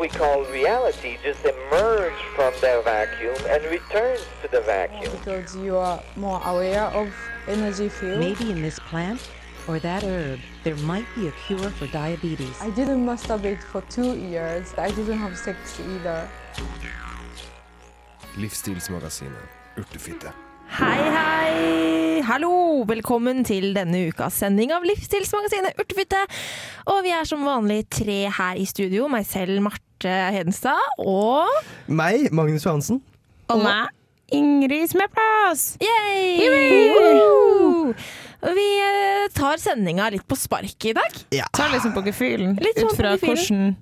we call reality just emerges from their vacuum and returns to the vacuum. because you are more aware of energy field. Maybe in this plant or that herb, there might be a cure for diabetes. I didn't masturbate for two years. I didn't have sex either. Livsstilsmagasinet Urtefitte. Hei, hei! Hallo! Velkommen til denne ukas sending av Livsstilsmagasinet Urtefitte. Og vi er som vanlig tre her i studio. Meg selv, Marte Hedenstad, og Meg, Magnus Johansen. Og meg, Ingrid Smeplass. Yay! Vi eh, tar sendinga litt på spark i dag. Tar liksom på gefühlen, sånn ut fra på hvordan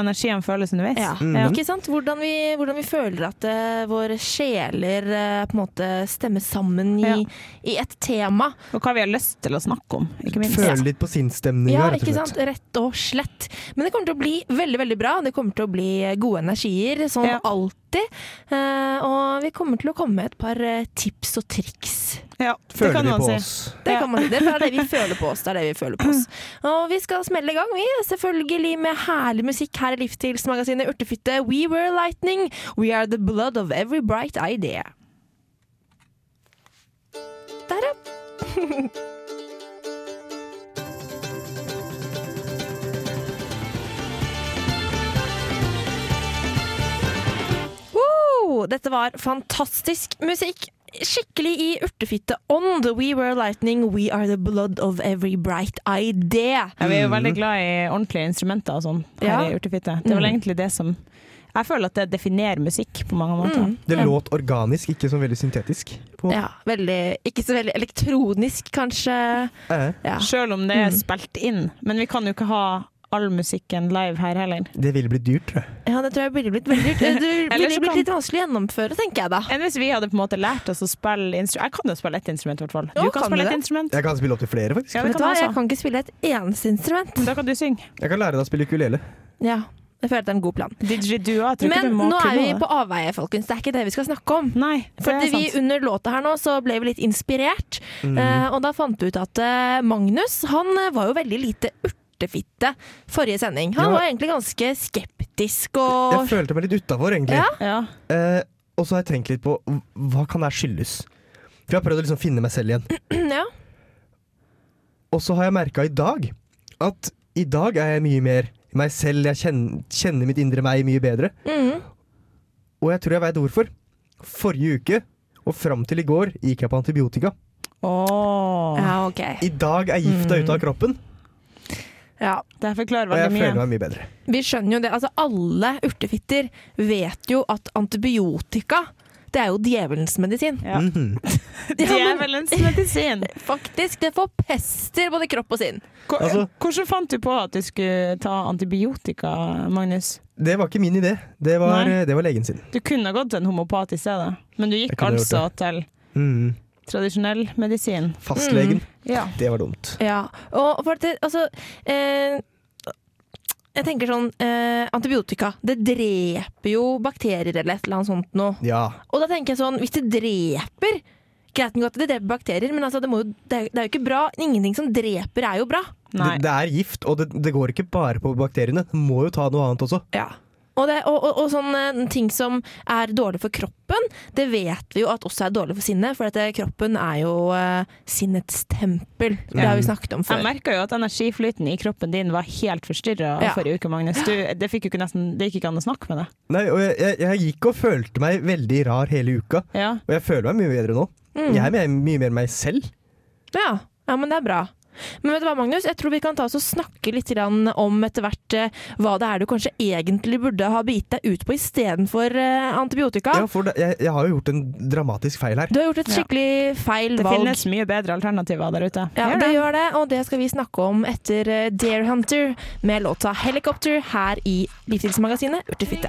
energien føles underveis. Ja, Ikke sant? Hvordan vi, hvordan vi føler at uh, våre sjeler uh, på en måte stemmer sammen i, Ja. i et tema. Og hva vi har lyst til å snakke om, ikke minst. Føler litt på sinnsstemninga, Ja, rett og slett. sant? Rett og slett. Men det kommer til å bli veldig veldig bra. Det kommer til å bli gode energier, som Ja. alltid. Uh, og vi kommer til å komme med et par tips og triks. Ja, det Føler kan man på si. oss. Det, kan man, det er det vi føler på oss. Det er det vi føler på oss. Og vi skal smelle i gang, vi. Selvfølgelig med herlig musikk her i Livsstilsmagasinet Urtefitte. We were lightning. We are the blood of every bright idea. Der, ja. Dette var fantastisk musikk. Skikkelig i urtefitte-ånd. We were lightning, we are the blood of every bright idea. Ja, vi er jo veldig glad i ordentlige instrumenter og sånn her Ja. i Urtefitte. Det er vel Mm. egentlig det som Jeg føler at det definerer musikk på mange måter. Mm. Det låt organisk, ikke så veldig syntetisk. På. Ja, veldig, ikke så veldig elektronisk, kanskje. Eh, Ja. Selv om det er Mm. spilt inn. Men vi kan jo ikke ha all musikken live her heller. det ville blitt dyrt, tror jeg. ja, det tror jeg ville blitt veldig dyrt. Det ville blitt litt vanskelig å gjennomføre, tenker jeg da. Enn hvis vi hadde på en måte lært oss å spille instrument Jeg kan jo spille ett instrument, i hvert fall. Du kan, kan spille ett instrument. Jeg kan spille opp til flere, faktisk. Ja, Vet du hva, jeg kan ikke spille et eneste instrument. Da kan du synge. Jeg kan lære deg å spille ukulele. Ja, jeg føler at det er en god plan. Ikke Men du må nå er vi på avveie, folkens. Det er ikke det vi skal snakke om. Nei, det For vi under låta her nå så ble vi litt inspirert, Mm. eh, og da fant vi ut at eh, Magnus han eh, var jo veldig lite urtefitte forrige sending. Han Ja. var egentlig ganske skeptisk Jeg følte meg litt utafor, egentlig. Ja. Ja. Eh, og så har jeg tenkt litt på hva kan det skyldes. For jeg har prøvd å liksom finne meg selv igjen. ja. Og så har jeg merka i dag at i dag er jeg mye mer meg selv. Jeg kjenner, kjenner mitt indre meg mye bedre. Mm. Og jeg tror jeg veit hvorfor. Forrige uke og fram til i går gikk jeg på antibiotika. Oh. ja, okay. I dag er gifta Mm. ute av kroppen, Ja. Det forklarer og jeg føler mye. meg mye bedre. Vi skjønner jo det. Altså, alle urtefitter vet jo at antibiotika det er jo djevelens medisin. Ja. Mm -hmm. Djevelens medisin. faktisk, det forpester både kropp og sinn. Altså- Hvordan fant du på at du skulle ta antibiotika, Magnus? Det var ikke min idé. Det var, det var legen sin. Du kunne gått til en homopat i stedet, men du gikk altså til Mhm. tradisjonell medisin. Fastlegen. Ja. Det var dumt. Ja, og for at det, altså eh, Jeg tenker sånn eh, Antibiotika, det dreper jo bakterier eller et eller annet sånt noe. Ja. Og da tenker jeg sånn, hvis det dreper Greit nok at det dreper bakterier, men altså, det, må jo, det, er, det er jo ikke bra. Ingenting som dreper, er jo bra. Nei. Det, det er gift, og det, det går ikke bare på bakteriene. Du må jo ta noe annet også. Ja. Og, det, og, og, og sånne ting som er dårlig for kroppen, det vet vi jo at også er dårlig for sinnet. For dette, kroppen er jo uh, sinnets tempel. Det har vi snakket om før. Jeg merka jo at energiflyten i kroppen din var helt forstyrra Ja. forrige uke, Magnus. Du, det, fikk jo ikke nesten, det gikk ikke an å snakke med deg. Nei, og jeg, jeg, jeg gikk og følte meg veldig rar hele uka, Ja. og jeg føler meg mye bedre nå. Mm. Jeg er mye mer meg selv. Ja. ja, men det er bra. Men vet du hva, Magnus? Jeg tror vi kan ta oss og snakke litt om etter hvert eh, hva det er du kanskje egentlig burde ha begitt deg ut på istedenfor uh, antibiotika. Ja, for det, jeg, jeg har jo gjort en dramatisk feil her. Du har gjort et Ja. skikkelig feil Det valg. finnes mye bedre alternativer der ute. Ja, Gjør det gjør det, og det skal vi snakke om etter eh, Dare Hunter med låta 'Helicopter' her i Livsstilsmagasinet Urtefitte.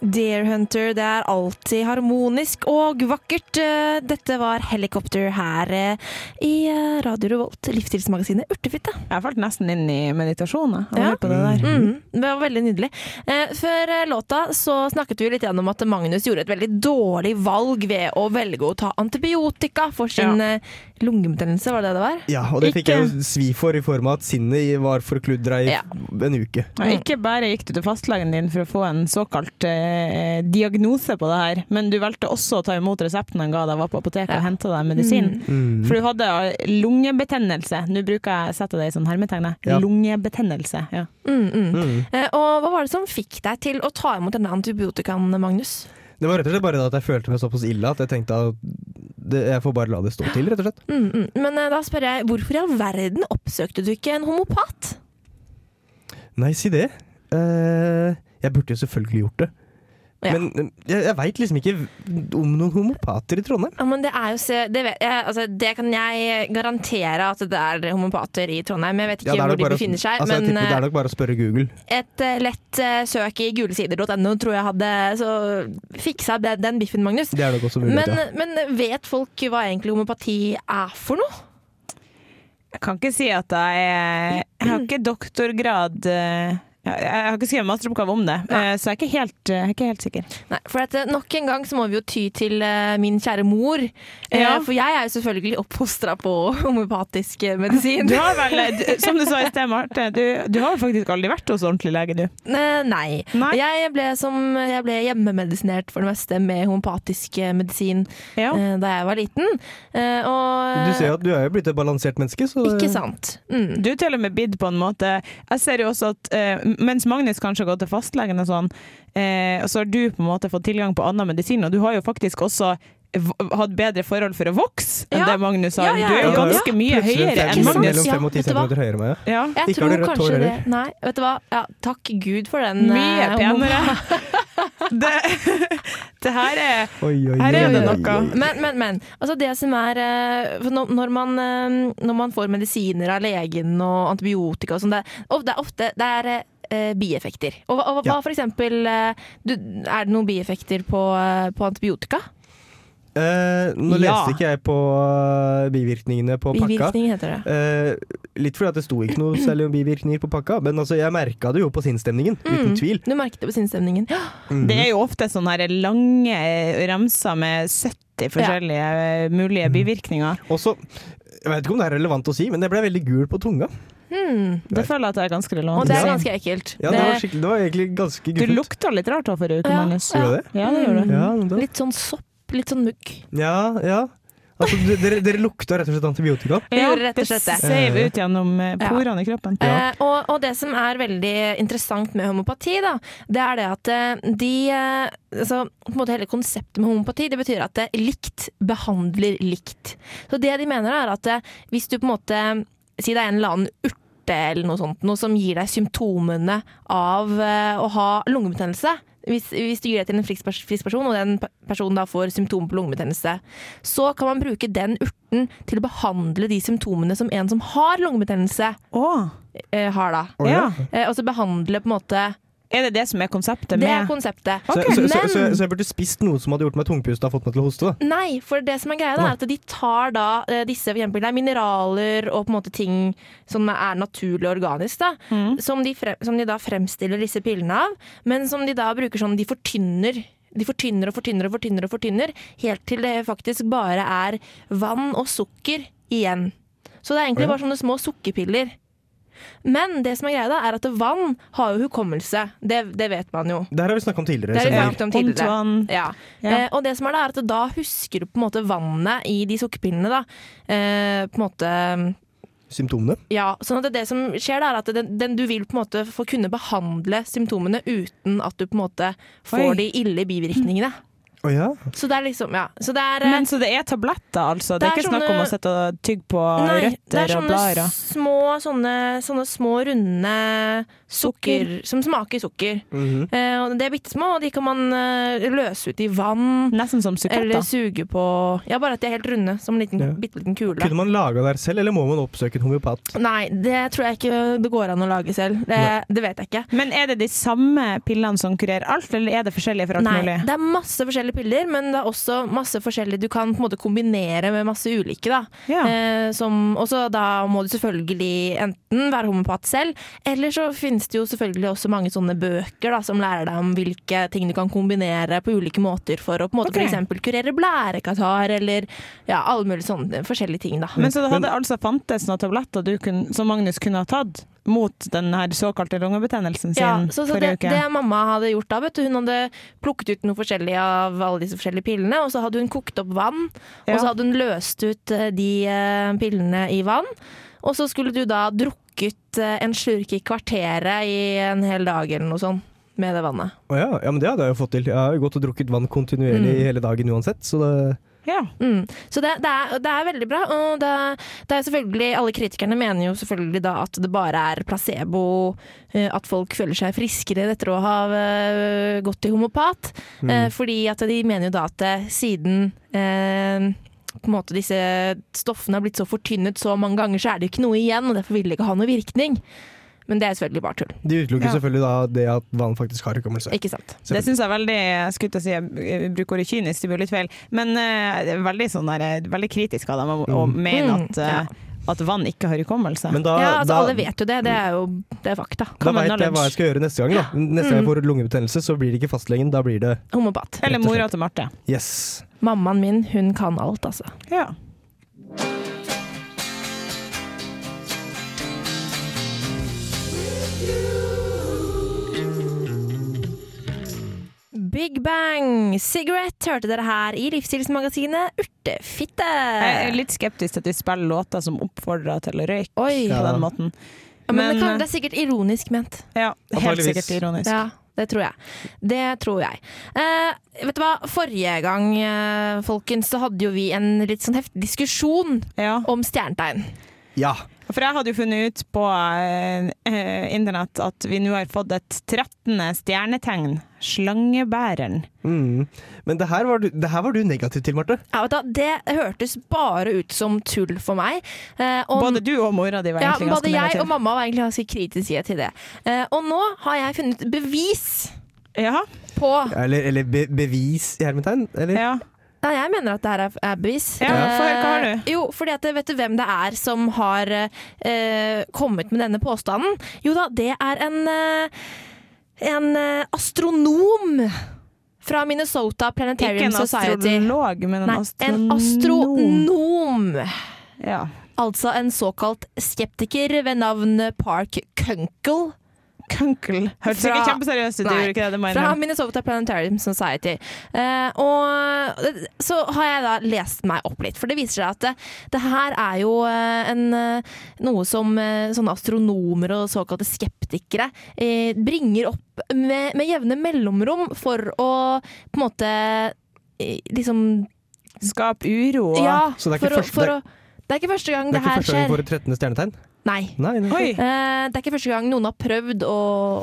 Deer Hunter, det er alltid harmonisk og vakkert. Eh, Dette var Helikopter her eh, i eh, Radio Revolt, livsstilsmagasinet Urtefitte. Jeg falt nesten inn i meditasjon jeg, av Ja. på det der. Mm, det var veldig nydelig. Eh, før låta så snakket vi litt gjennom at Magnus gjorde et veldig dårlig valg ved å velge å ta antibiotika for sin Ja. lungebetennelse, var det det var? Ja, og det fikk Ikke- jeg jo svi for i form av at sinnet var forkludra i Ja. en uke. Ja, ikke bare gikk du til fastlegen din for å få en såkalt eh, diagnose på det her, men du valgte også å ta imot resepten han ga deg, var på apoteket Ja. og henta deg medisin. Mm. For du hadde eh, lungebetennelse. Nå bruker jeg å sette det i sånn hermetegn. Ja. Lungebetennelse. Ja. Mm, mm. Mm. Eh, og hva var det som fikk deg til å ta imot denne antibiotikaen, Magnus? Det var rett og slett bare at jeg følte meg såpass ille at jeg tenkte at det, jeg får bare la det stå til, rett og slett. Mm, mm. Men eh, da spør jeg, hvorfor i all verden oppsøkte du ikke en homopat? Nei, si det. Eh, jeg burde jo selvfølgelig gjort det. Ja. Men jeg, jeg veit liksom ikke om noen homopater i Trondheim. Ja, men det er jo så, det, vet jeg, altså, det kan jeg garantere at det er homopater i Trondheim. Jeg vet ikke Ja, hvor de bare befinner seg, altså, jeg men tipper det er nok bare å spørre Google. et uh, lett uh, søk i gulesider.no tror jeg hadde så fiksa den, den biffen, Magnus. Det er nok også mulig. Men, ja. men vet folk hva egentlig homopati er for noe? Jeg kan ikke si at jeg Jeg har ikke doktorgrad eh, jeg har ikke skrevet masteroppgave om det, Nei. så jeg er ikke helt, jeg er ikke helt sikker. Nei, for at, eh, nok en gang så må vi jo ty til eh, min kjære mor. Eh, Ja. For jeg er jo selvfølgelig oppfostra på homopatisk eh, medisin. Du har vel, som du sa i sted, Marte, du, du har faktisk aldri vært hos ordentlig lege, du. Eh, Nei. Nei. Jeg ble, som, jeg ble hjemmemedisinert for det meste med homopatisk eh, medisin Ja. eh, da jeg var liten. Eh, og Du ser jo at du er jo blitt et balansert menneske, så Ikke sant. Mm. Du er til og med bidd på en måte Jeg ser jo også at eh, mens Magnus kanskje har gått til fastlegen og sånn, eh, så har du på en måte fått tilgang på annen medisin, og du har jo faktisk også hatt bedre forhold for å vokse enn Ja. det Magnus har. Ja, ja, Du er jo ja. ganske mye Plutselig høyere enn Magnus. Ja, 5 og 10 vet du hva? høyere. Ja. Jeg Ikke tror kanskje det. Nei, vet du hva. Ja, takk Gud for den. Mye eh, penere. Det, det her er Oi, oi, Her er oi, det noe. oi. Men, men, men. Altså det som er eh, når, man, eh, når man får medisiner av legen og antibiotika og sånn, det, det er ofte det er bieffekter. Og, og hva Ja. for eksempel eh, du, Er det noen bieffekter på, eh, på antibiotika? Eh, nå Ja. leste ikke jeg på eh, bivirkningene på pakka. Bivirkning heter det. Eh, litt fordi at det sto ikke noe særlig om bivirkninger på pakka, men altså, jeg merka det jo på sinnsstemningen, uten Mm. tvil. Du merket det på sinnsstemningen. Ja. Det er jo ofte sånne her lange ramser med 70 forskjellige ja. mulige bivirkninger. Mm. Også, jeg vet ikke om det er relevant å si, men jeg ble veldig gul på tunga. Hmm. Det føler jeg at det er ganske relevant. Og det er ganske ekkelt. Ja, det, var det var egentlig ganske Du lukta litt rart da forrige uke, Ja, Magnus. ja. Det? Ja, det gjør du. Ja. Litt sånn sopp, litt sånn mugg. ja, ja. Altså, dere, dere lukta rett og slett antibiotika. Ja, rett og slett det. ser ut gjennom eh, Ja. porene i kroppen. Eh, og, og det som er veldig interessant med homopati, da, det er det at eh, de eh, altså, på en måte Hele konseptet med homopati det betyr at det likt behandler likt. Så det de mener, er at hvis du på en måte Si det er en eller annen urte eller noe sånt, noe som gir deg symptomene av eh, å ha lungebetennelse. Hvis, hvis du gir det til en frisk, frisk person, og den personen da får symptomer på lungebetennelse, så kan man bruke den urten til å behandle de symptomene som en som har lungebetennelse, oh. har da. Oh, ja. ja. Eh, og så behandle på en måte Er det det som er konseptet Det er med konseptet. Så, så, så, så, så jeg burde spist noe som hadde gjort meg tungpust og fått meg til å hoste? da Nei, for det som er greia, da, er at de tar da eh, disse for eksempel, det er mineraler og på en måte ting som er naturlig og organisk, da, Mm. som, de frem, som de da fremstiller disse pillene av, men som de da bruker sånn De fortynner. De fortynner og fortynner og fortynner, og fortynner helt til det faktisk bare er vann og sukker igjen. Så det er egentlig bare sånne små sukkerpiller. Men det som er greia, da, er at vann har jo hukommelse. Det, det vet man jo. Det her har vi snakket om tidligere. Det har vi snakket om tidligere. Ja. Ja. Eh, og det som er da, er at da husker du på en måte vannet i de sukkerpillene. Da. Eh, på en måte Symptomene. Ja, sånn at det som skjer da, er at den, den du vil på en måte få kunne behandle symptomene uten at du på en måte får Oi. de ille bivirkningene. Å ja. Så det er liksom, ja. Så det er, eh, Men så det er tabletter, altså? Det Det er, ikke ikke snakk om sånne- å sitte og tygge på Nei, det er røtter og sånne blader? små, sånne, sånne små, runde sukker, som smaker sukker. Mhm. Eh, og de er bitte små, og de kan man eh, løse ut i vann. Nesten som Eller suge på Ja, bare at de er helt runde, som en liten, Ja. bitte liten kule. Kunne man laga det her selv, eller må man oppsøke en homeopat? Nei, det tror jeg ikke det går an å lage selv. Det, det vet jeg ikke. Men er det de samme pillene som kurerer alt, eller er det forskjellige for alt Nei, mulig? det er masse forskjellige piller, men det er også masse forskjellige du kan på en måte kombinere med masse ulike. da. Ja. Eh, som, også da må du selvfølgelig enten være homopat selv, eller så finnes det jo selvfølgelig også mange sånne bøker da, som lærer deg om hvilke ting du kan kombinere på ulike måter for å på en måte okay. for eksempel kurere blærekatarr, eller ja, alle mulige sånne forskjellige ting. da. Men så det hadde altså fantes noen tabletter du kunne, som Magnus kunne ha tatt mot den her såkalte lungebetennelsen sin Ja, så, så forrige det, uke? det mamma hadde gjort da, vet du, hun hadde plukket ut noe forskjellig av alle disse forskjellige pillene, og så hadde hun kokt opp vann, Ja. og så hadde hun løst ut eh, de eh, pillene i vann, og så skulle du da drukket eh, en slurk i kvarteret i en hel dag eller noe sånt med det vannet. Å ja. ja, men det hadde jeg jo fått til. Jeg har jo gått og drukket vann kontinuerlig Mm. hele dagen uansett, så det Ja. Mm. Så det, det, er, det er veldig bra, og det, det er selvfølgelig, alle kritikerne mener jo selvfølgelig da at det bare er placebo, eh, at folk føler seg friskere etter å ha eh, gått til homopat. Mm. Eh, fordi at de mener jo da at siden eh, på en måte disse stoffene har blitt så fortynnet så mange ganger, så er det jo ikke noe igjen, og derfor vil det ikke ha noe virkning. Men det er selvfølgelig bare tull. De utelukker Ja. selvfølgelig da det at vann faktisk har hukommelse. Ikke sant? Det syns jeg veldig Skutt å si jeg bruker ordet kynisk, det blir litt feil, men uh, veldig, sånn der, eh, veldig kritisk av dem å, Mm. mene at at, ja at vann ikke har hukommelse. Da, Ja, altså da, Alle vet jo det. Det er jo det er fakta. da veit jeg hva jeg skal gjøre neste gang. Da. Neste gang jeg Mm. får lungebetennelse, så blir det ikke fastlegen, da blir det Homopat. Eller mora til Marte. yes. Mammaen min, hun kan alt, altså. Ja. Big Bang Cigarette hørte dere her i livsstilsmagasinet Urtefitte. Jeg er litt skeptisk til at vi spiller låter som oppfordrer til å røyke Oi. på den måten. Ja, men, det, kan, det er sikkert ironisk ment. Ja, helt sikkert ironisk. Ja, det tror jeg. Det tror jeg. Eh, vet du hva? Forrige gang, eh, folkens, så hadde jo vi en litt sånn heftig diskusjon Ja. om stjernetegn. Ja. For jeg hadde jo funnet ut på eh, eh, internett at vi nå har fått et 13. stjernetegn. Slangebæreren. Mm. Men det her, var du, det her var du negativ til, Marte. Ja, vet du, det hørtes bare ut som tull for meg. Eh, og, Både du og mora di var ja, egentlig både jeg negative. og mamma var egentlig ganske kritiske til det. Eh, og nå har jeg funnet bevis Ja, på Eller, eller be, bevis i hermetegn? Eller? ja. Ja, jeg mener at det her er, er bevis. Ja, for hva har Eh, du? Jo, fordi at vet du hvem det er som har eh, kommet med denne påstanden? Jo da, det er en, eh, en eh, astronom fra Minnesota Planetarium Society. Ikke en astrolog, men en Nei, astronom. en astronom. Ja. Altså en såkalt skeptiker ved navn Park Kunkel. Kunkel. Hørtes ikke kjempeseriøst ut, Nei, ikke det? det Fra. Minnesota Planetarium Society. Eh, og så har jeg da lest meg opp litt, for det viser seg at det, det her er jo eh, en, eh, noe som eh, sånne astronomer og såkalte skeptikere eh, bringer opp med, med jevne mellomrom for å på en måte liksom Skap uro Ja, Så det er ikke første- å det er ikke første gang Det det, er ikke første gang skjer. vi får et 13. stjernetegn? Nei. Nei, nei. Eh, det er ikke første gang noen har prøvd å,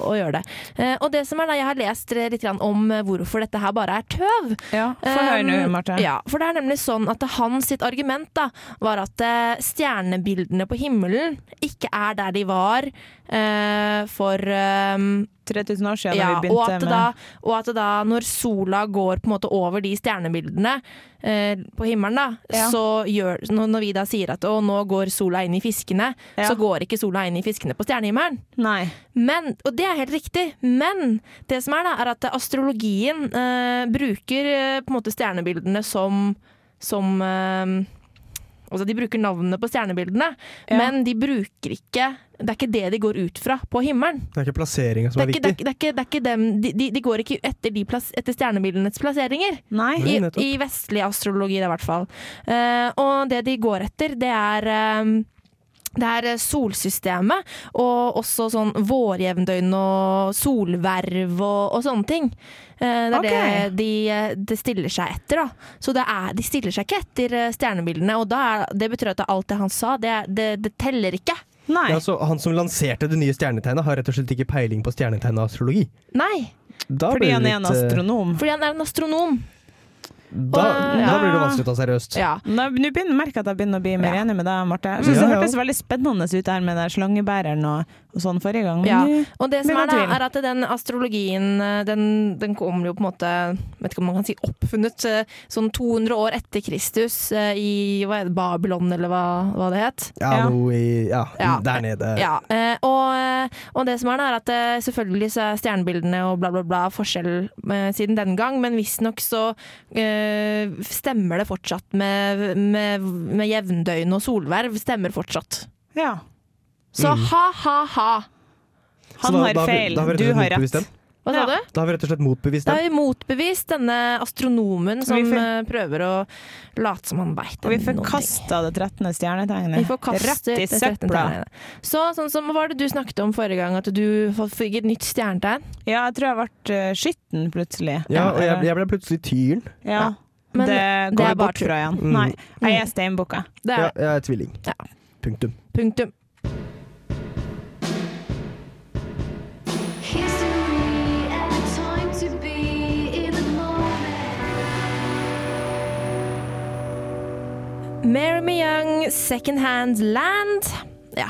å gjøre det. Uh, og det som er da, Jeg har lest eh, litt om eh, hvorfor dette her bare er tøv. Ja, For um, nå, Um, Marte. Ja, for det er nemlig sånn at hans sitt argument da, var at uh, stjernebildene på himmelen ikke er der de var eh, for um, 3000 år siden ja, da vi og, begynte at med da, og at da når sola går på en måte over de stjernebildene eh, på himmelen, da, Ja. så gjør når vi da sier at å, nå går sola inn i fiskene, Ja. så går ikke sola inn i fiskene på stjernehimmelen. Nei. Men, og det er helt riktig, men det som er da, er at astrologien eh, bruker eh, på en måte stjernebildene som, som eh, Altså de bruker navnene på stjernebildene, Ja. men de bruker ikke Det er ikke det de går ut fra på himmelen. Det er ikke plasseringa som er, er er, viktig. det er ikke, det er ikke dem, de, de, de går ikke etter, de plass, etter stjernebildenes plasseringer. Nei. I. I vestlig astrologi, i hvert fall. Uh, og det de går etter, det er eh, Det er eh, solsystemet, og også sånn vårjevndøgn og solverv og, og sånne ting. Eh, Det er okay. det de, de, stiller seg etter, da. Så det er, de stiller seg ikke etter eh, stjernebildene, og da er, det betyr at alt det han sa, det, det, det teller ikke. Nei. Ja, så han som lanserte det nye stjernetegnet, har rett og slett ikke peiling på stjernetegn og astrologi. Nei, Da Fordi han er en litt, en astronom. fordi han er en astronom. Da, Og- da blir det vanskelig å ta seriøst. Ja. Nå begynner, merker jeg at jeg begynner å bli mer Ja. enig med deg, Marte. Jeg synes Ja, Det hørtes veldig spennende ut her med slangebæreren og, og sånn forrige gang. Ja. Og det som er, da, er at den astrologien eh, den, den kommer jo på en måte Vet ikke om man kan si oppfunnet eh, sånn 200 år etter Kristus eh, i hva er det, Babylon, eller hva, hva det het. Ja, Ja. noe i Ja, Ja. der nede. Ja, og, og det som er da, er at selvfølgelig så er stjernebildene og bla, bla, bla forskjell siden den gang, men visstnok så eh, stemmer det fortsatt med, med, med jevndøgn og solverv. Stemmer fortsatt. ja. Så Mm. ha-ha-ha. Han da- har da har feil, da og du har rett. Hva sa Ja. du? Da har vi rett og slett motbevist Da har vi motbevist denne astronomen som fikk... eh, prøver å late som han veit noe. vi forkasta det 13. stjernetegnet. Rett i det 13. søpla. Så sånn som, Hva var det du snakket om forrige gang? At du fikk et nytt stjernetegn? Ja, jeg tror jeg ble uh, skytten plutselig. Ja, og jeg, jeg ble plutselig tyren. ja. Men det det går er vi bare bort fra igjen. Mm. Nei, jeg er steinbukka. Er Ja, jeg er tvilling. Ja. Punktum. Punktum. Mary Me Young, Second Hand Land. Ja.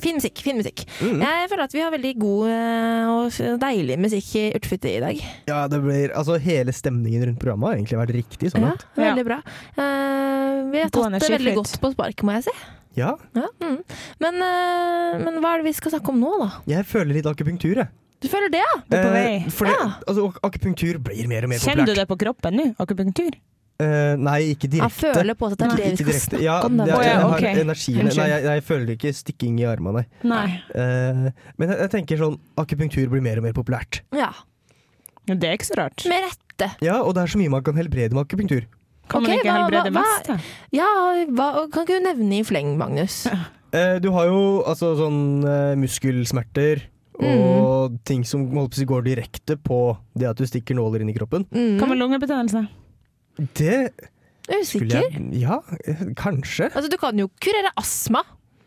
Fin musikk. fin musikk. Mm. Jeg føler at vi har veldig god eh, og deilig musikk i Urtfitte i dag. Ja, det blir, altså Hele stemningen rundt programmet har egentlig vært riktig. sånn Ja, at. veldig bra. Uh, vi har tatt det veldig godt på sparket, må jeg si. Ja, Ja, mm. men, uh, men hva er det vi skal snakke om nå, da? jeg føler litt akupunktur, jeg. Du føler det, ja? Du er på vei. Eh, fordi, Ja. altså, akupunktur blir mer og mer Kjenner du det på kroppen nå? Akupunktur? Eh, nei, ikke Han Jeg føler på at det er det vi skal direkte. snakke Ja, om. det, jeg, jeg, har energien Nei, jeg, jeg føler ikke stikking i armene. Nei. Uh, men jeg, jeg tenker sånn akupunktur blir mer og mer populært. Ja, Det er ikke så rart. Med rette. Ja, og det er så mye man kan helbrede med akupunktur. Kan man ikke hva- helbrede hva- mest? da? Ja, hva, kan ikke du nevne i fleng, Magnus? Uh, du har jo altså sånn muskelsmerter og ting som holdt på å si, går direkte på det at du stikker nåler inn i kroppen. Mm. Hva med lungebetennelse? Det Usikker? skulle jeg Ja, kanskje. Altså, du kan jo kurere astma,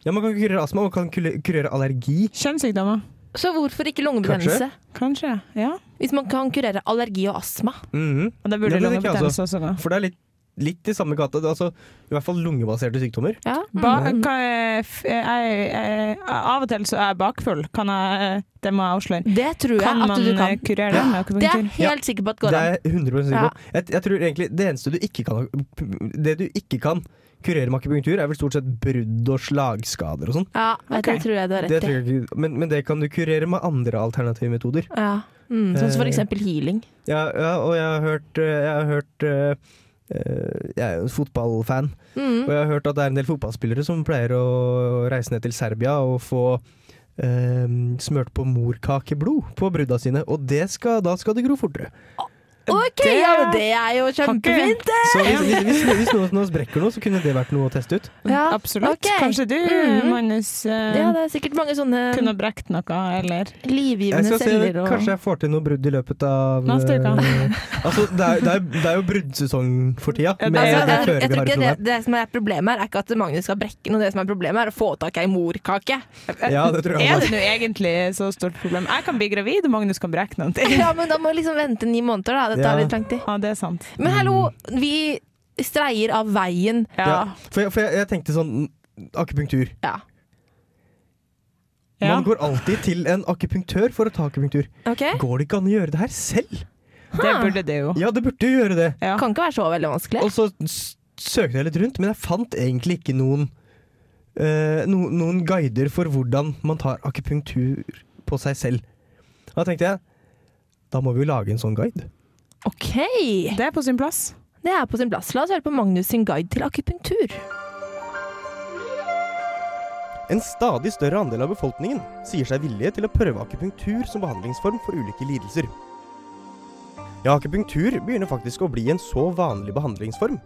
Ja, Man kan kurere astma, man kan kurere allergi. Kjønnssykdommer? så hvorfor ikke lungebetennelse? Kanskje. Ja. Hvis man kan kurere allergi og astma. Mhm. Og da burde Ja, det lungebetennelse også da. For det er litt, litt i samme gata. Altså, I hvert fall lungebaserte sykdommer. Ja. Ba, Mm. kan jeg, f- jeg, jeg, av og til så er jeg bakfull. Kan jeg, det må jeg avsløre. Det tror jeg Kan at du eh, kan. kurere det med Det er akupunktur? jeg helt sikker på at går an. Det er jeg 100 sikker Ja. på. Jeg, jeg tror egentlig det eneste du ikke kan Det du ikke kan kurere med akupunktur, er vel stort sett brudd og slagskader og sånn. Ja, okay. det tror jeg du har rett tror i. Men, men det kan du kurere med andre alternative metoder. Ja. Mm, sånn som for Eh, eksempel healing. Ja, ja og jeg har hørt, eh, jeg har hørt eh, eh, Jeg er jo en fotballfan, Mm. og jeg har hørt at det er en del fotballspillere som pleier å reise ned til Serbia og få eh, smørt på morkakeblod på brudda sine, og det skal, da skal det gro fortere. Ok, Det- ja, men det er jo kjempefint! Så hvis, hvis, hvis, hvis noen av oss brekker noe, så kunne det vært noe å teste ut. Ja, Absolutt. Okay. Kanskje du, mm. Magnus, uh, Ja, det er sikkert mange sånne kunne brekt noe, eller Jeg livgivende celler og Kanskje jeg får til noe brudd i løpet av Neste uke. eh, altså, det, er, det, er, det er jo bruddsesong for tida. Ja, det med Altså, det jeg, jeg tror ikke det, det som er problemet her, er ikke at Magnus skal brekke noe. Det som er problemet, er å få tak i ei morkake. Ja, det tror jeg Er det nå egentlig så stort problem? Jeg kan bli gravid, og Magnus kan brekke noe. Ja, men da må vi liksom vente ni måneder, da. Det tar Ja. litt lang tid. Ja, det er sant. Men hallo, vi streier av veien. Ja. Ja. For, jeg, for jeg, jeg tenkte sånn Akupunktur. Ja. Ja. Man går alltid til en akupunktør for å ta akupunktur. Okay. Går det ikke an å gjøre det her selv? Det burde det jo. Ja, det burde jo gjøre det. Ja. Kan ikke være så veldig vanskelig. Og så søkte jeg litt rundt, men jeg fant egentlig ikke noen Uh, no, noen guider for hvordan man tar akupunktur på seg selv. Da tenkte jeg da må vi jo lage en sånn guide. OK! Det er på sin plass. Det er på sin plass. La oss høre på Magnus sin guide til akupunktur. En stadig større andel av befolkningen sier seg villige til å prøve akupunktur som behandlingsform for ulike lidelser. Ja, akupunktur begynner faktisk å bli en så vanlig behandlingsform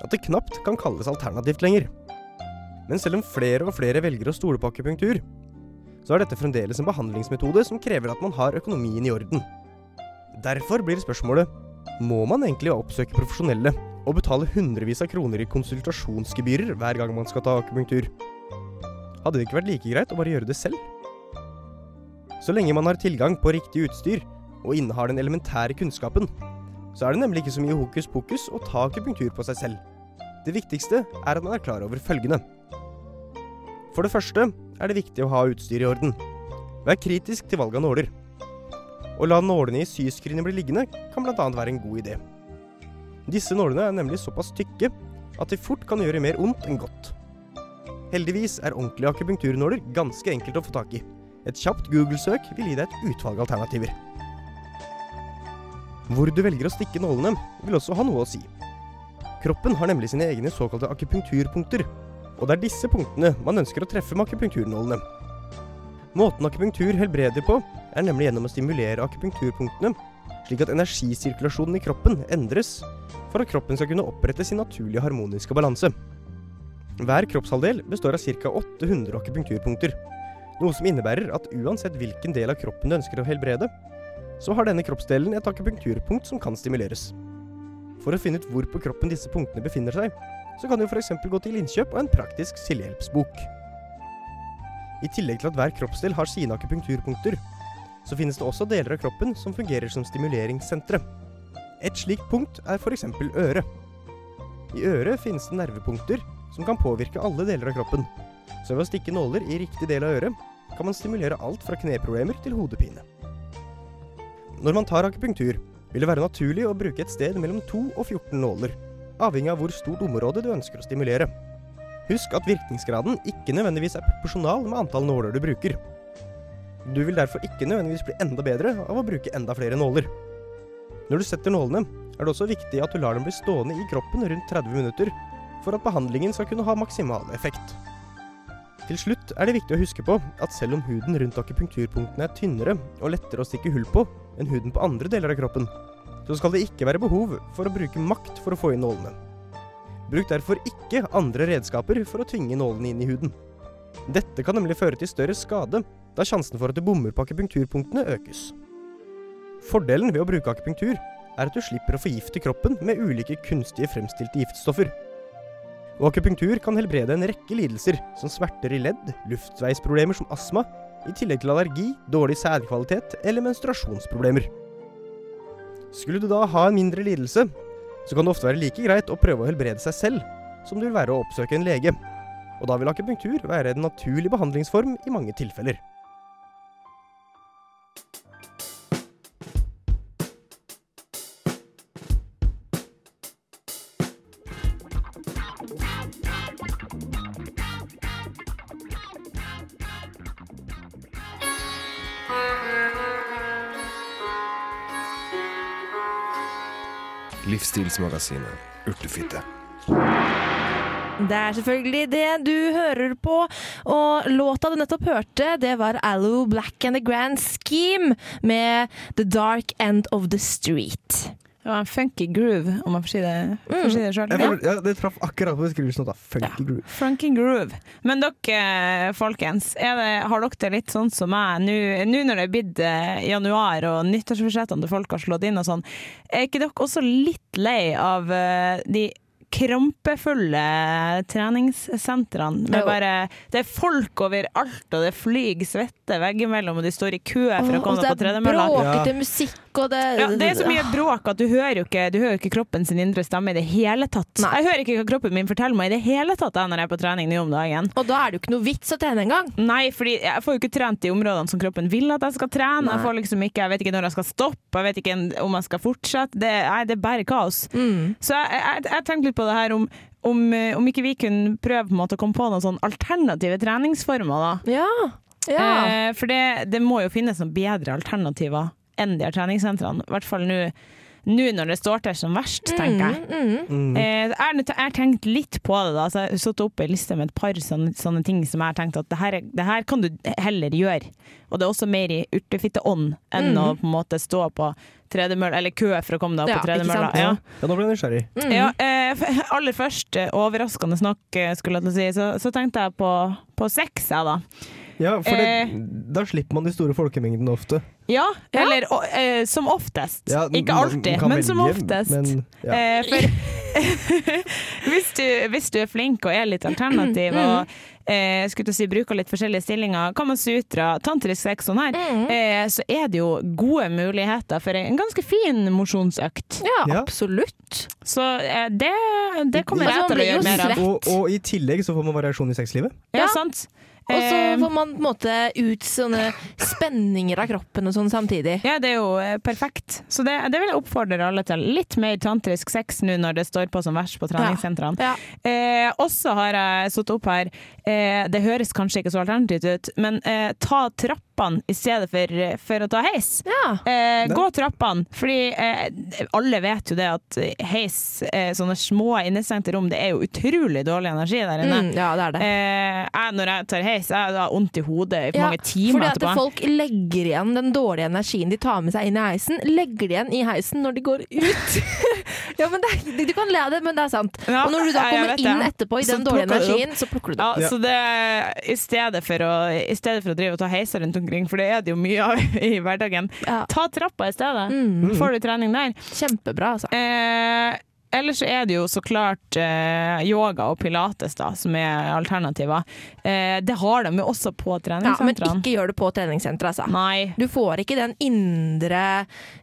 at det knapt kan kalles alternativt lenger. Men selv om flere og flere velger å stole på akupunktur, så er dette fremdeles en behandlingsmetode som krever at man har økonomien i orden. Derfor blir spørsmålet må man egentlig oppsøke profesjonelle og betale hundrevis av kroner i konsultasjonsgebyrer hver gang man skal ta akupunktur? Hadde det ikke vært like greit å bare gjøre det selv? Så lenge man har tilgang på riktig utstyr og innehar den elementære kunnskapen, så er det nemlig ikke så mye hokus pokus å ta akupunktur på seg selv. Det viktigste er at man er klar over følgende. For det første er det viktig å ha utstyr i orden. Vær kritisk til valg av nåler. Å la nålene i syskrinet bli liggende kan bl.a. være en god idé. Disse nålene er nemlig såpass tykke at de fort kan gjøre mer ondt enn godt. Heldigvis er ordentlige akupunkturnåler ganske enkelt å få tak i. Et kjapt Google-søk vil gi deg et utvalg alternativer. Hvor du velger å stikke nålene, vil også ha noe å si. Kroppen har nemlig sine egne såkalte akupunkturpunkter, og det er disse punktene man ønsker å treffe med akupunkturnålene. Måten akupunktur helbreder på, er nemlig gjennom å stimulere akupunkturpunktene, slik at energisirkulasjonen i kroppen endres for at kroppen skal kunne opprette sin naturlige harmoniske balanse. Hver kroppshalvdel består av ca. 800 akupunkturpunkter, noe som innebærer at uansett hvilken del av kroppen du ønsker å helbrede, så har denne kroppsdelen et akupunkturpunkt som kan stimuleres. For å finne ut hvor på kroppen disse punktene befinner seg, så kan du f.eks. gå til innkjøp av en praktisk selvhjelpsbok. I tillegg til at hver kroppsdel har sine akupunkturpunkter, så finnes det også deler av kroppen som fungerer som stimuleringssentre. Et slikt punkt er f.eks. øret. I øret finnes det nervepunkter som kan påvirke alle deler av kroppen. Så ved å stikke nåler i riktig del av øret, kan man stimulere alt fra kneproblemer til hodepine. Når man tar akupunktur, vil det være naturlig å bruke et sted mellom 2 og 14 nåler, avhengig av hvor stort område du ønsker å stimulere. Husk at virkningsgraden ikke nødvendigvis er proporsjonal med antall nåler du bruker. Du vil derfor ikke nødvendigvis bli enda bedre av å bruke enda flere nåler. Når du setter nålene, er det også viktig at du lar dem bli stående i kroppen rundt 30 minutter, for at behandlingen skal kunne ha maksimal effekt. Til slutt er det viktig å huske på at selv om huden rundt akupunkturpunktene er tynnere og lettere å stikke hull på enn huden på andre deler av kroppen, så skal det ikke være behov for å bruke makt for å få inn nålene. Bruk derfor ikke andre redskaper for å tvinge nålene inn i huden. Dette kan nemlig føre til større skade, da sjansen for at du bommer på akupunkturpunktene økes. Fordelen ved å bruke akupunktur er at du slipper å forgifte kroppen med ulike kunstige fremstilte giftstoffer. Og akupunktur kan helbrede en rekke lidelser, som smerter i ledd, luftveisproblemer som astma, i tillegg til allergi, dårlig sædkvalitet eller menstruasjonsproblemer. Skulle du da ha en mindre lidelse, så kan det ofte være like greit å prøve å helbrede seg selv, som det vil være å oppsøke en lege. Og da vil akupunktur være en naturlig behandlingsform i mange tilfeller. Livsstilsmagasinet Urtefitte. Det er selvfølgelig det du hører på, og låta du nettopp hørte, det var Allo Black and The Grand Scheme med The Dark End of the Street. Det var en funky groove, om man får si det, mm. si det sjøl. Ja, det traff akkurat på beskrivelsen. av Funky groove. Funky groove. Men dere, folkens, er det, har dere det litt sånn som meg nå nå når det er blitt eh, januar og nyttårsforsettene til folk har slått inn og sånn, er ikke dere også litt lei av eh, de krampefulle treningssentrene. Med bare, det er folk overalt, og det flyr svette veggimellom, og de står i kø for å komme og på det er tredemølla. bråkete musikk, og det Ja, det er så mye bråk at du hører jo ikke, du hører ikke kroppen sin indre stemme i det hele tatt. Nei. Jeg hører ikke hva kroppen min forteller meg i det hele tatt når jeg er på trening nå om dagen. Og da er det jo ikke noe vits å trene engang. Nei, fordi jeg får jo ikke trent de områdene som kroppen vil at jeg skal trene. Nei. Jeg, får liksom ikke, jeg vet ikke når jeg skal stoppe, jeg vet ikke om jeg skal fortsette. Det, nei, det er bare kaos. Så jeg, jeg, jeg tenkte litt på det her om, om, eh, om ikke vi kunne prøve måte å komme på noen sånn alternative treningsformer. da. Ja. ja. Eh, for det, det må jo finnes noen bedre alternativer enn de her treningssentrene. I hvert fall nå nå når det står til som verst, tenker jeg. Mm, mm. Mm. Eh, jeg, har, tenkt litt på det, da. Så jeg har satt opp ei liste med et par sånne, sånne ting som jeg har tenkt at det her, er- det her kan du heller gjøre. Og det er også mer i urtefitteånd enn Mm. å på en måte stå på tredemølle, eller kø for å komme deg Ja, opp på ikke tredemølla. Ja. Ja, nå ble jeg nysgjerrig. Mm. Ja, eh, aller først, eh, overraskende nok, eh, skulle jeg til å si, så, så tenkte jeg på, på sex, jeg da. Ja, for Eh. det, da slipper man de store folkemengdene ofte. Ja, eller og, eh, som oftest. Ja, Ikke alltid, kan men som oftest. Men, ja. Eh, for hvis, du, hvis du er flink og er litt alternativ Mm. og eh, skulle si, bruker litt forskjellige stillinger, Kamasutra, tantrisk sex sånn her, Mm. eh, så er det jo gode muligheter for en ganske fin mosjonsøkt. Ja, Ja. absolutt. Så eh, det, det kommer Altså, jeg til å gjøre mer av. og, og i tillegg så får man variasjon i sexlivet. Ja, Ja. sant. Og så Eh, får man på en måte ut sånne spenninger av kroppen og sånn samtidig. Ja, det er jo eh, perfekt. Så det, det vil jeg oppfordre alle til. Litt mer tantrisk sex nå når det står på som verst på treningssentrene. Ja. Eh, også har jeg satt opp her, eh, det høres kanskje ikke så alternativt ut, men eh, ta trappene i stedet for, for å ta heis. Ja. Eh, gå trappene, fordi eh, alle vet jo det at heis, eh, sånne små innestengte rom, det er jo utrolig dårlig energi der inne. Mm, ja, det er det. Eh, jeg, når jeg tar heis, jeg har vondt i hodet i Ja, mange timer fordi at etterpå. folk legger igjen den dårlige energien de tar med seg inn i heisen, legger det igjen i heisen når de går ut. ja, men det er, Du kan le av det, men det er sant. Ja, og når du da ja, jeg kommer vet inn det. etterpå i Så den dårlige plukker du det energien, så plukker du det. Ja, Ja. så det i stedet, for å, I stedet for å drive og ta heiser rundt omkring, for det er det jo mye av i hverdagen, Ja. ta trappa i stedet. Mm, Får du trening der. kjempebra, altså. Eh, ellers er det jo så klart eh, yoga og pilates da, som er alternativer. Eh, det har de jo også på Ja, men ikke gjør det på treningssenteret, altså. Nei. Du får ikke den indre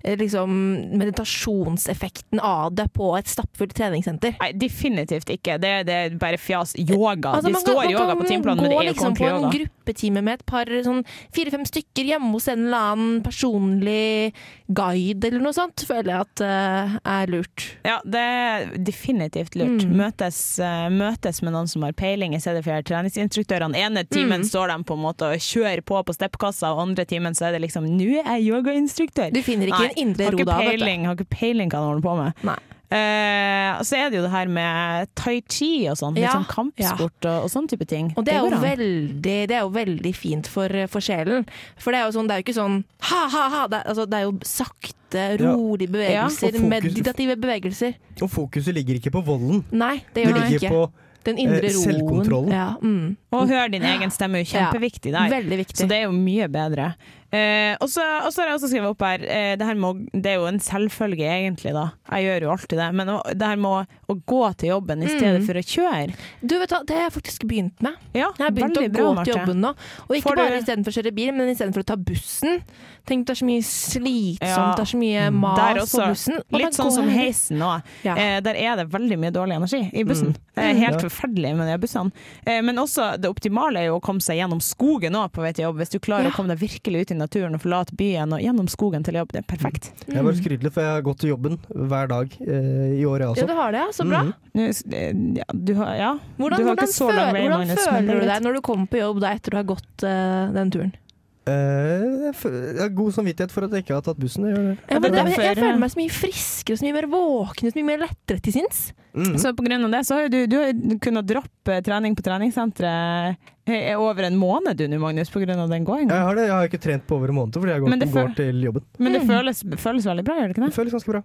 eh, liksom, meditasjonseffekten av det på et stappfullt treningssenter. Nei, definitivt ikke. Det, det er bare fjas. Yoga. Altså, det står kan- man yoga på timeplanen, men det er jo liksom på en gruppetime med et par sånn fire-fem stykker hjemme hos en eller annen personlig guide eller noe sånt, føler jeg at uh, er lurt. Ja, det er definitivt lurt. Mm. Møtes, eh, møtes med noen som har peiling, i stedet for treningsinstruktørene. Ene timen Mm. står de på en måte og kjører på på steppkassa, og andre timen så er det liksom 'nå er jeg yogainstruktør'. Du finner ikke en indre ro da, har ikke peiling hva han holder på med. Nei. Eh, så er det jo det her med tai chi og sånn, litt Ja, sånn kampsport og, og sånn type ting. Og det er, jo veldig, det er jo veldig fint for, for sjelen. For det er jo sånn, det er jo ikke sånn ha-ha-ha. Det, altså, det er jo sakte, rolige bevegelser. fokus- meditative bevegelser. Og fokuset ligger ikke på volden. Nei, det Det gjør det ligger ikke. på Den indre eh, roen. selvkontrollen. Ja, mm. Og hør din egen stemme er jo Ja, kjempeviktig der. Veldig viktig. Så det er jo mye bedre. Eh, og så har jeg også skrevet opp her eh, det, her må, det er jo en selvfølge, egentlig, da. Jeg gjør jo alltid det. Men å, det her med å, å gå til jobben i stedet Mm. for å kjøre. Du vet hva, Det har jeg faktisk begynt med. Ja, Jeg har begynt å bra, gå Marte. til jobben nå. Og ikke Får du- bare istedenfor å kjøre bil, men istedenfor å ta bussen. Tenk det er så mye slitsomt, Ja. det er så mye Mm. mas Der på bussen. Og Litt sånn som heisen nå. Ja. Eh, der er det veldig mye dårlig energi i bussen. Mm. Det er helt Ja. forferdelig med de bussene. Eh, men også det optimale er jo å komme seg gjennom skogen òg på vei til jobb. Hvis du klarer Ja. å komme deg virkelig ut i naturen og forlate byen og gjennom skogen til jobb, det er perfekt. Jeg bare skryter litt, for jeg har gått til jobben hver dag eh, i år, jeg Ja, du har det, ja. Så bra. Mm. Nå, eh, ja, du har, ja. Hvordan, du har hvordan, ikke så lang føler, vei, hvordan føler er du deg når du kommer på jobb da etter du har gått uh, den turen? Eh, jeg har god samvittighet for at jeg ikke har tatt bussen. Jeg det er jeg, jeg føler meg så mye friskere, så mye mer våken, så mye mer lettere til sinns. Mhm. Så på grunn av det så har du, du har kunnet droppe trening på treningssenteret over en måned du nå, Magnus, på grunn av den Jeg gåinga. har det, jeg har ikke trent på over en måned fordi jeg går, går til jobben. Men det Mm. føles, føles veldig bra, gjør det ikke det? Det føles ganske bra.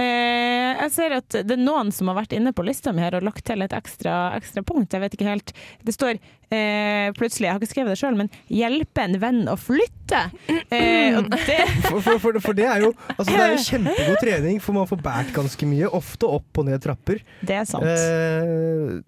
Eh, jeg ser at det er noen som har vært inne på lista mi her og lagt til et ekstra, ekstra punkt. Jeg vet ikke helt. Det står eh, plutselig, jeg har ikke skrevet det sjøl, men 'hjelpe en venn å flytte'. Eh, og det For, for, for, for det er jo altså det er jo kjempegod trening, for man får båret ganske mye. Ofte opp og ned trapper. Det er sant. Eh,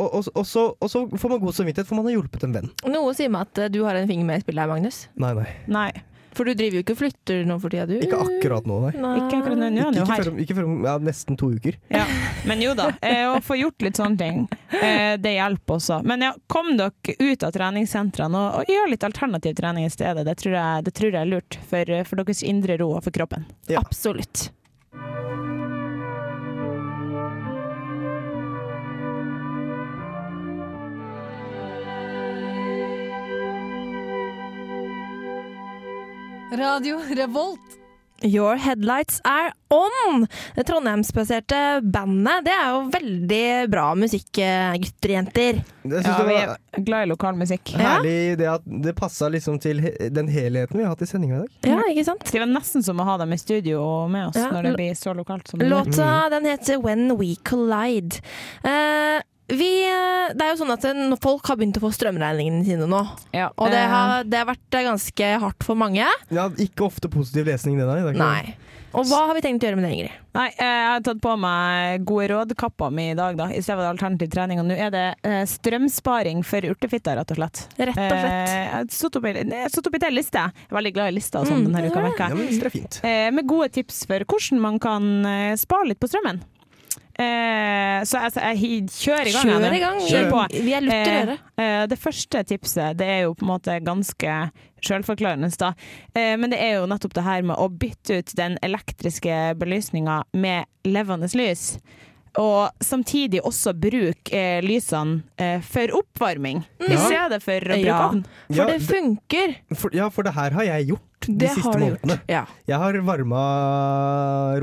og, og, og, så, og så får man god samvittighet, for man har hjulpet en venn. Noe sier meg at eh, du har en finger med i spillet her, Magnus. Nei, nei. Nei, For du driver jo ikke og flytter nå for tida, du. Ikke akkurat nå, nei. Nei. ikke akkurat nå. Nå er han Ikke, jo her. før, om- ikke før om ja, nesten to uker. Ja. Men jo da, eh, å få gjort litt sånne ting, eh, det hjelper også. Men ja, kom dere ut av treningssentrene og, og gjør litt alternativ trening i stedet. Det tror jeg, det tror jeg er lurt for, for deres indre ro og for kroppen. Ja. Absolutt. Radio Revolt. Your Headlights Are On. Det trondheimsbaserte bandet. Det er jo veldig bra musikk, eh, gutter og jenter. Ja, det vi er glad i lokalmusikk. herlig det at det passa liksom til den helheten vi har hatt i sendinga i dag. Ja, ikke sant? Det var nesten som å ha dem i studio med oss Ja, når det blir så lokalt som det blir. Låta den heter When We Collide. Eh, vi, eh, det er jo sånn at eh, folk har begynt å få strømregningene sine nå. Ja, Og det eh, har, det har vært ganske hardt for mange. Ja, ikke ofte positiv lesning, det der. Det Nei. Og hva har vi tenkt å gjøre med det, Ingrid? Nei, jeg har tatt på meg gode råd-kappa mi i dag, da, i stedet for alternativ trening. Og nå er det strømsparing for urtefitta, rett og slett. Rett og slett. Jeg har satt opp, i- jeg har satt opp i til liste. Jeg er veldig glad i lister og sånn Mm, denne uka. Ja, men det er fint. Eh, med gode tips for hvordan man kan spare litt på strømmen. Eh, så jeg, jeg, kjører i gang. Kjør i gang. Kjør på. Vi er lutter Eh, eh, det første tipset det er jo på en måte ganske selvforklarende, da. Eh, men det er jo nettopp det her med å bytte ut den elektriske belysninga med levende lys. Og samtidig også bruke eh, lysene eh, for oppvarming, i Ja. stedet for å bruke Ja. ovn. For Ja, det funker. For, ja, for det her har jeg gjort de Det siste har du gjort. månedene. Ja. Jeg har varma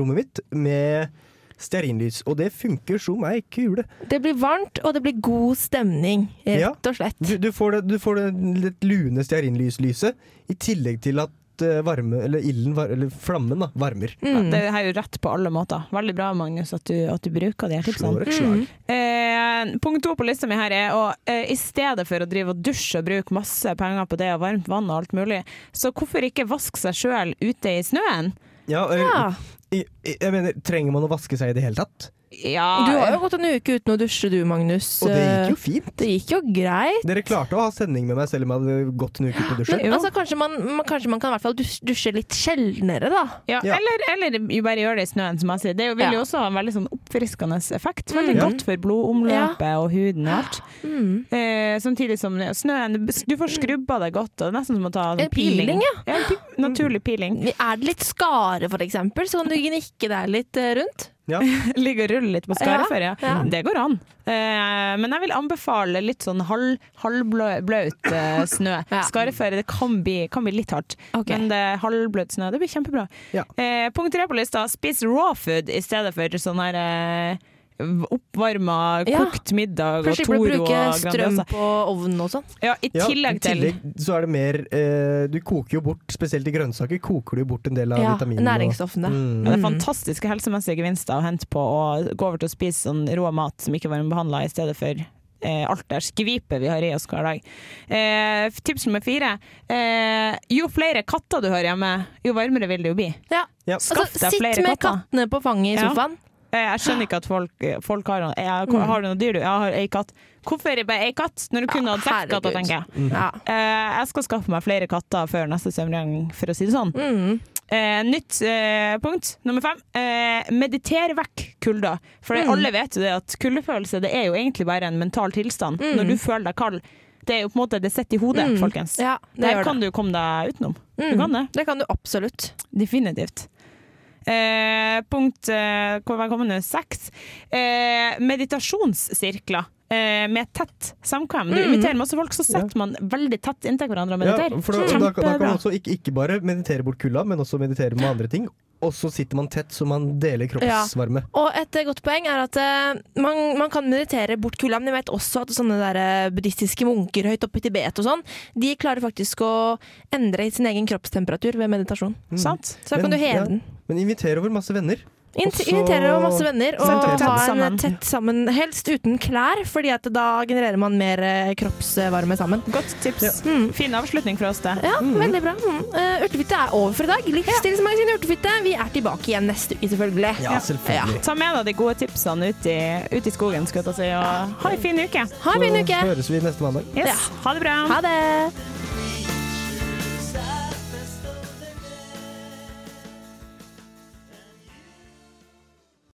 rommet mitt med stearinlys, og det funker som ei kule. Det blir varmt, og det blir god stemning, rett og slett. Du, du får det, du får det litt lune stearinlyslyset, i tillegg til at eh, varme, eller ilden, eller flammen, da, varmer. Ja, Mm. det er jo rett på alle måter. Veldig bra, Magnus, at du, at du bruker de her tipsene. Slår et slag. Eh, punkt to på lista mi her er å eh, i stedet for å drive og dusje og bruke masse penger på det og varmt vann og alt mulig, så hvorfor ikke vaske seg sjøl ute i snøen? Ja, Ja. jeg, jeg mener, trenger man å vaske seg i det hele tatt? Ja, Du har jo gått en uke uten å dusje du, Magnus. Og det gikk jo fint. Det gikk jo greit. Dere klarte å ha sending med meg selv om jeg hadde gått en uke uten å dusje. Men altså, kanskje, man, man, kanskje man kan i hvert fall dus- dusje litt sjeldnere, da. ja, Ja. Eller, eller jo bare gjøre det i snøen, som jeg sier. Det vil Ja. jo også ha en veldig sånn oppfriskende effekt. Veldig Mm. godt for blodomløpet og huden og alt. Mm. Eh, samtidig som snøen Du får skrubba deg godt. Og det er nesten som å ta En sånn peeling. peeling, ja. naturlig peeling. Er det litt skare, for eksempel, så kan du gnikke deg litt eh, rundt. Ja. Ligge og rulle litt på skaret Ja, før, ja. ja. Det går an. Eh, men jeg vil anbefale litt sånn halv, halvbløt eh, snø. Ja. Skareføre det kan bli, kan bli litt hardt, okay. men det halvbløt snø det blir kjempebra. Ja. Eh, punkt tre på lista spis raw food i stedet for sånn her eh, oppvarma, Ja. kokt middag For og slipper å Toro bruke og strøm på ovnen og sånn. Ja, I Ja, tillegg I til tillegg så er det mer eh, Du koker jo bort, spesielt i grønnsaker, koker du bort en del av Ja, vitaminene. og- næringsstoffene. Mm. Ja, det er Mm. fantastiske helsemessige gevinster å hente på å gå over til å spise sånn rå mat som ikke var behandla, i stedet for eh, alt det skvipet vi har i oss hver dag. Eh, tips nummer fire. Eh, jo flere katter du har hjemme, jo varmere vil det jo bli. Ja. Ja. Altså, Skaff deg sitt flere med katter. kattene på fanget i sofaen. Eh, jeg skjønner ikke at folk, folk har noe jeg, Mm. Har du noe dyr, du? Jeg har ei katt. Hvorfor er det bare ei katt, når du kunne hatt seks katter, tenker jeg. Ja. Eh, jeg skal skaffe meg flere katter før neste søvngang, for å si det sånn. Mm. Eh, nytt eh, punkt, nummer fem. Eh, meditere vekk kulda. For Mm. alle vet jo det at kuldefølelse det er jo egentlig bare en mental tilstand. Mm. Når du føler deg kald. Det er jo på en måte det sitter i hodet, Mm. folkens. Ja, det Der kan det. du komme deg utenom. Mm. Du kan det. Det kan du absolutt. Definitivt. Eh, punkt eh, Hvor nå? Seks. Eh, meditasjonssirkler. Eh, med tett samkvem. Du Mm. inviterer masse folk, så setter man veldig tett inntil hverandre og mediterer. Ja, da, da kan man også ikke, ikke bare meditere bort kulda, men også meditere med andre ting. Og så sitter man tett så man deler kroppsvarme. Og et eh, godt poeng er at uh, man, man kan meditere bort kulda, men jeg vet også at sånne der eh, buddhistiske munker høyt oppe i Tibet og sånn, de klarer faktisk å endre sin egen kroppstemperatur ved meditasjon. Mm. Sant? Så da kan du heve ja. den. Men inviter over masse venner. Inviterer over masse venner og tett en tett sammen, helst uten klær, fordi at da genererer man mer eh, kroppsvarme sammen. Godt tips. Mm. Fin avslutning fra oss, det. Ja, veldig bra. Mm. Uh, Urtefitte er over for i dag. Livsstilsmagasinet Urtefitte. Vi er tilbake igjen neste uke, selvfølgelig. Ja, selvfølgelig. Ta med deg de gode tipsene ut i, ut i skogen, skal jeg si, og ha en fin uke. Ha en fin uke. Så høres vi neste mandag. Yes. Ja. Ha det bra. Ha det.